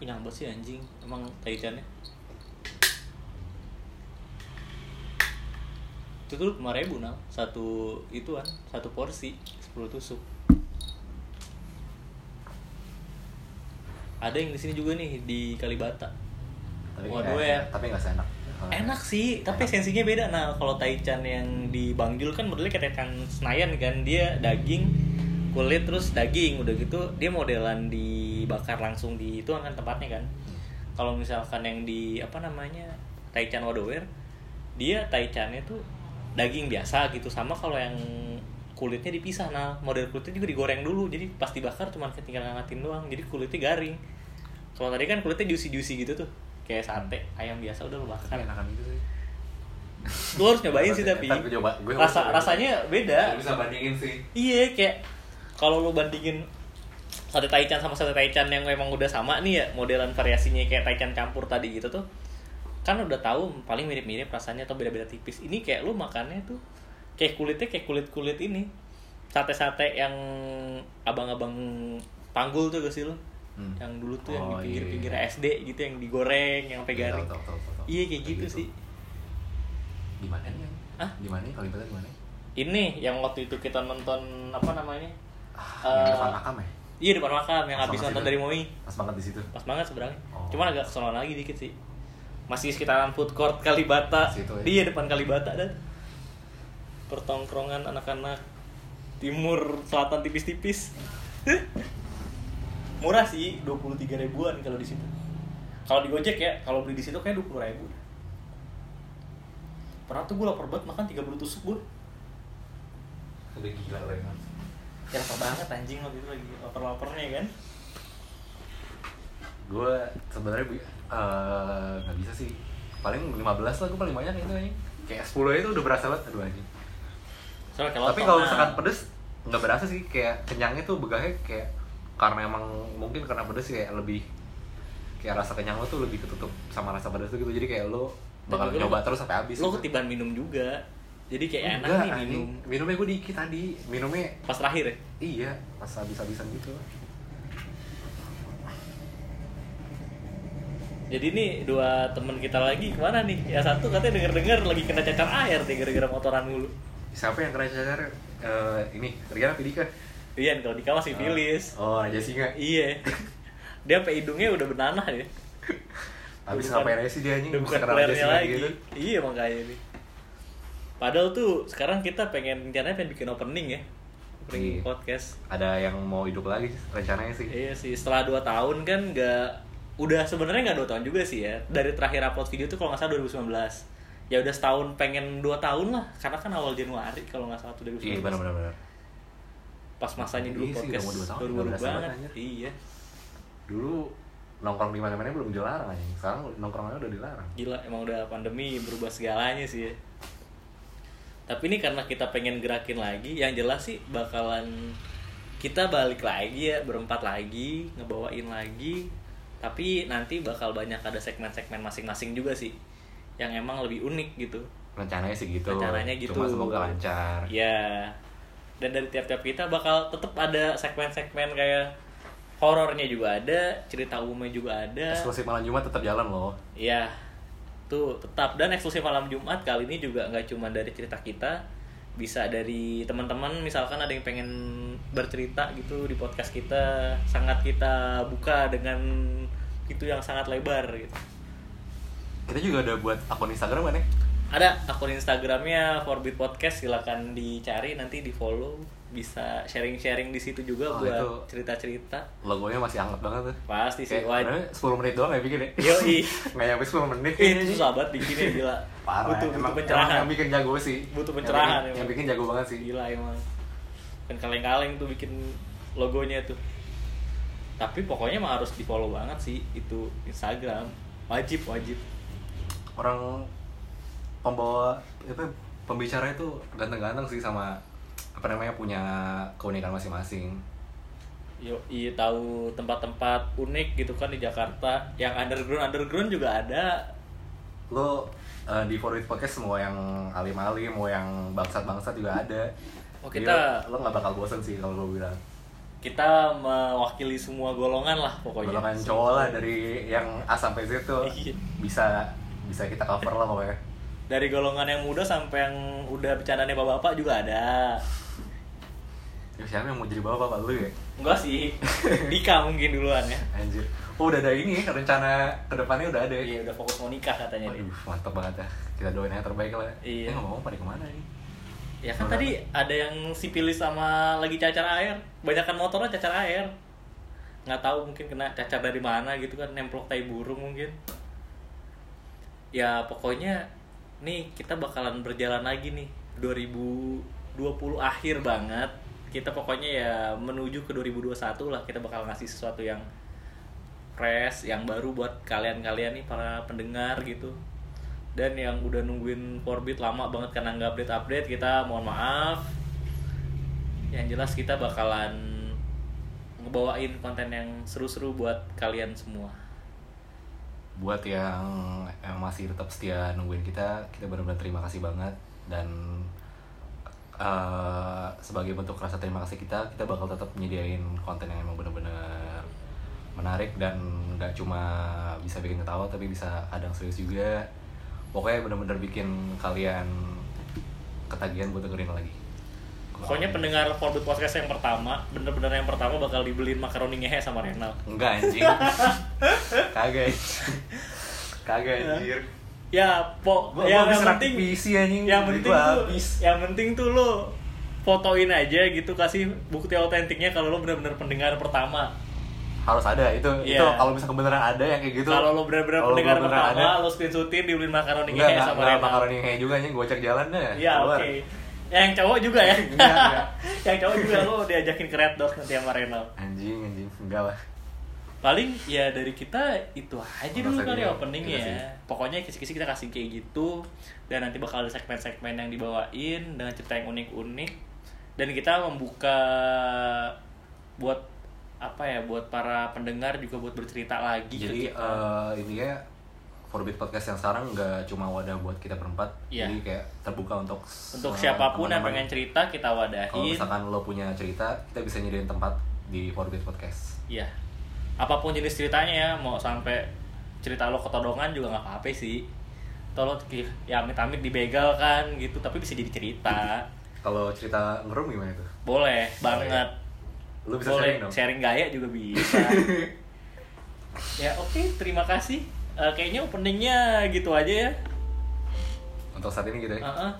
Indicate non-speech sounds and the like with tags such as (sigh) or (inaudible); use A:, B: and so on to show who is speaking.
A: kenyang banget sih anjing. Emang taichannya itu tuh lima ribu nang. Satu ituan satu porsi 10 tusuk. Ada yang di sini juga nih di Kalibata.
B: Tapi
A: Waduh,
B: eh,
A: ya.
B: tapi nggak seenak.
A: Enak sih tapi
B: Enak.
A: esensinya beda. Nah kalau taichan yang di Bang Jul kan modelnya kayak taichan Senayan kan. Dia daging kulit terus daging udah gitu dia modelan dibakar langsung di itu kan tempatnya kan. Kalau misalkan yang di apa namanya taichan Wadower dia taichannya tuh daging biasa gitu sama kalau yang kulitnya dipisah. Nah model kulitnya juga digoreng dulu jadi pas dibakar cuma tinggal ngangatin doang jadi kulitnya garing. Kalau tadi kan kulitnya juicy juicy gitu tuh kayak sate ayam biasa udah lo bakar.
B: Kan enakan itu sih.
A: Lu harus nyobain sih tapi
B: Ntar gue coba
A: rasa rasanya beda.
B: Bisa bandingin sih.
A: Iya kayak kalau lu bandingin sate taichan sama sate taichan yang memang udah sama nih ya modelan variasinya kayak taichan campur tadi gitu tuh kan udah tahu paling mirip-mirip rasanya atau beda-beda tipis. Ini kayak lu makannya tuh kayak kulitnya kayak kulit-kulit ini. Sate-sate yang abang-abang panggul tuh gak sih lu?
B: Hmm.
A: yang dulu tuh yang
B: Oh,
A: di pinggir-pinggir
B: iya.
A: SD gitu yang digoreng yang sampai
B: Iya,
A: garing. iya kayak gitu sih.
B: Di mana nih?
A: Hah?
B: di mana kalau di mana
A: ini yang waktu itu kita nonton apa namanya
B: ah,
A: Eh,
B: yang depan makam ya?
A: iya depan makam yang habis nonton dari? Moi.
B: Pas banget di situ.
A: Pas banget sebenarnya.
B: Oh.
A: cuman agak kesono lagi dikit sih. Masih sekitaran food court Kalibata.
B: Situ ya?
A: iya depan Kalibata dan. Pertongkrongan anak-anak timur selatan tipis-tipis. (laughs) Murah sih 23 ribuan kalau di situ. Kalau di Gojek ya kalau beli di situ kayak 20 ribu. Pernah tuh gue lapar banget makan 30 tusuk gue
B: udah gila lo
A: lapar banget anjing waktu itu lagi lapar-laparnya kan?
B: Gue sebenarnya bi- eh, nggak bisa sih. Paling 15 lah gue paling banyak itu aja kayak 10 itu udah berasa banget aduh anjing.
A: Soalnya
B: tapi kalau misalkan pedes nggak berasa sih. Kayak kenyangnya tuh begahnya kayak karena emang mungkin karena pedes kayak lebih kayak rasa kenyang lo tuh lebih ketutup sama rasa pedes tuh gitu. Jadi kayak lo bakal nyoba
A: lo-
B: terus sampai habis
A: lo
B: gitu.
A: ketiban minum juga jadi kayak enak
B: Enggak,
A: nih minum.
B: Minumnya gue dikit tadi. Minumnya
A: pas terakhir ya?
B: Iya pas habis-habisan gitu.
A: Jadi nih dua temen kita lagi ke mana nih? Ya satu katanya denger dengar lagi kena cacar air nih gara-gara motoran mulu.
B: Siapa yang kena cacar Eh, ini Rian apa Dika
A: Rian kalau Dika masih Filis
B: oh. Raja Singa.
A: Iya. (laughs) Dia sampai hidungnya udah benanah ya.
B: Habis
A: bukan-
B: ngapain aja sih dia anjing?
A: Bukan
B: Singa
A: lagi.
B: gitu.
A: Iya makanya nih padahal tuh sekarang kita pengen rencananya pengen bikin opening ya opening
B: Iya.
A: podcast
B: ada yang mau hidup lagi rencananya sih
A: Iya sih, setelah 2 tahun kan nggak udah sebenarnya nggak dua tahun juga sih ya. Dari terakhir upload video tuh kalau nggak salah 2019. Ya udah setahun pengen dua tahun lah, karena kan awal Januari kalau nggak salah tuh 2019.
B: iya benar-benar benar.
A: Pas masanya dulu
B: Iya sih,
A: podcast
B: mau dua tahun,
A: baru banget. Iya,
B: dulu nongkrong di mana-mana belum dilarang anjing sekarang nongkrongnya udah dilarang
A: gila emang udah pandemi berubah segalanya sih ya. Tapi ini karena kita pengen gerakin lagi, yang jelas sih bakalan kita balik lagi ya berempat lagi ngebawain lagi. Tapi nanti bakal banyak ada segmen-segmen masing-masing juga sih yang emang lebih unik gitu.
B: Rencananya sih gitu.
A: Rencananya gitu.
B: cuma semoga lancar.
A: Ya dan dari tiap-tiap kita bakal tetap ada segmen-segmen kayak horornya juga ada cerita umumnya juga ada.
B: Eksklusif malam Jumat tetap jalan loh.
A: Ya tuh tetap. Dan eksklusif malam Jumat kali ini juga nggak cuma dari cerita kita bisa dari teman-teman misalkan ada yang pengen bercerita gitu di podcast kita sangat kita buka dengan itu yang sangat lebar gitu.
B: Kita juga ada buat akun Instagram kan ya
A: ada akun Instagramnya Forbit Podcast silakan dicari nanti di follow bisa sharing-sharing di situ juga
B: Oh,
A: buat cerita-cerita.
B: logonya masih hangat banget tuh.
A: Pasti sih
B: Kayak,
A: wah
B: padahal 10 menit doang ya bikin ya?
A: Yoi. (laughs)
B: nggak nyampe 10 menit.
A: Ih, itu
B: sih.
A: susah banget bikinnya gila.
B: Parah
A: butuh
B: emang,
A: butuh pencerahan.
B: emang yang bikin jago sih.
A: Butuh
B: Yang
A: pencerahan
B: bikin-
A: emang.
B: yang bikin jago banget sih.
A: Gila emang. Kan kaleng-kaleng tuh bikin logonya tuh. Tapi pokoknya mah harus di follow banget sih itu Instagram. Wajib wajib.
B: Orang pembawa apa pembicara itu ganteng-ganteng sih sama apa namanya punya keunikan masing-masing.
A: Yo, iya tahu tempat-tempat unik gitu kan di Jakarta. Yang underground underground juga ada.
B: Lo eh, di Forbit Podcast mau yang alim-alim mau yang bangsat-bangsat juga ada.
A: Oh,
B: Jadi
A: kita-
B: lo, lo nggak bakal bosen sih kalau lo bilang.
A: kita mewakili semua golongan lah pokoknya.
B: Golongan cowok lah dari yang A sampai Z tuh.
A: Iya.
B: bisa bisa kita cover lah pokoknya
A: dari golongan yang muda sampai yang udah bercandanya bapak-bapak juga ada.
B: Ya, siapa yang mau jadi bapak bapak lu ya?
A: Enggak sih. (laughs) Dika mungkin duluan ya.
B: Anjir. Oh udah ada ini rencana ke depannya udah ada. Ya
A: iya udah fokus mau nikah katanya
B: Waduh, mantap banget ya. Kita doain yang terbaik lah.
A: Iya.
B: Eh, ngomong pada ke mana nih?
A: ya kan tadi ada yang sipilis sama lagi cacar air. Banyakan motornya cacar air. Nggak tahu mungkin kena cacar dari mana gitu kan nemplok tai burung mungkin. Ya pokoknya nih kita bakalan berjalan lagi nih. 2020 akhir banget. Kita pokoknya ya menuju ke 2021 lah. Kita bakal ngasih sesuatu yang fresh yang baru buat kalian-kalian nih para pendengar gitu. Dan yang udah nungguin Forbit lama banget karena nggak update-update kita mohon maaf. Yang jelas kita bakalan ngebawain konten yang seru-seru buat kalian semua
B: Buat yang, yang masih tetap setia nungguin kita, kita benar-benar terima kasih banget dan eh, sebagai bentuk rasa terima kasih kita, kita bakal tetap menyediain konten yang emang benar-benar menarik dan nggak cuma bisa bikin ketawa tapi bisa kadang serius juga. Pokoknya benar-benar bikin kalian ketagihan buat dengerin lagi.
A: Pokoknya pendengar Forbit Podcast yang pertama bener-bener yang pertama bakal dibeliin makaroni ngehe sama Renal
B: Enggak anjing. (laughs) Kagak. Kagak anjir.
A: ya po
B: Gua,
A: ya,
B: gua
A: yang penting
B: PC anjing.
A: yang penting
B: gua
A: tuh
B: habis.
A: yang penting tuh lo fotoin aja gitu kasih bukti autentiknya kalau lo benar-benar pendengar pertama
B: harus ada itu itu
A: Iya.
B: kalau misalkan beneran ada yang kayak gitu.
A: kalau lo benar-benar
B: kalau
A: pendengar
B: beneran
A: pertama lo screenshotin dibeliin makaroni ngehe sama
B: enggak
A: Renal
B: makaroni kayak juga anjing gua cek jalan deh.
A: Iya oke.
B: Keluar.
A: Yang cowok juga ya.
B: Enggak, (laughs) enggak.
A: yang cowok juga lo diajakin ke Red Doors nanti sama Renal.
B: Anjing, anjing. Enggak lah.
A: Paling ya dari kita itu aja dulu kali
B: iya,
A: opening
B: iya sih.
A: ya. Pokoknya kisi-kisi kita kasih kayak gitu dan nanti bakal ada segmen-segmen yang dibawain dengan cerita yang unik-unik dan kita membuka buat apa ya buat para pendengar juga buat bercerita lagi
B: Jadi eh ini ya Forbid Podcast yang sekarang nggak cuma wadah buat kita berempat,
A: Iya.
B: jadi kayak terbuka untuk
A: untuk
B: siapa
A: pun yang pengen cerita kita
B: Kalau
A: wadahin.
B: misalkan lo punya cerita, kita bisa nyediain tempat di Forbid Podcast.
A: Iya. Apa pun jenis ceritanya ya, mau sampai cerita lo ketodongan juga nggak apa-apa sih. Tolong ya amit-amit dibegal kan gitu, tapi bisa jadi cerita.
B: Kalau cerita ngerum gimana tuh?
A: Boleh banget.
B: Lo bisa
A: Boleh
B: sharing dong.
A: sharing gaya juga bisa. (laughs) ya oke, terima kasih. Eh, kayaknya openingnya gitu aja ya.
B: Untuk saat ini gitu ya.
A: Heeh.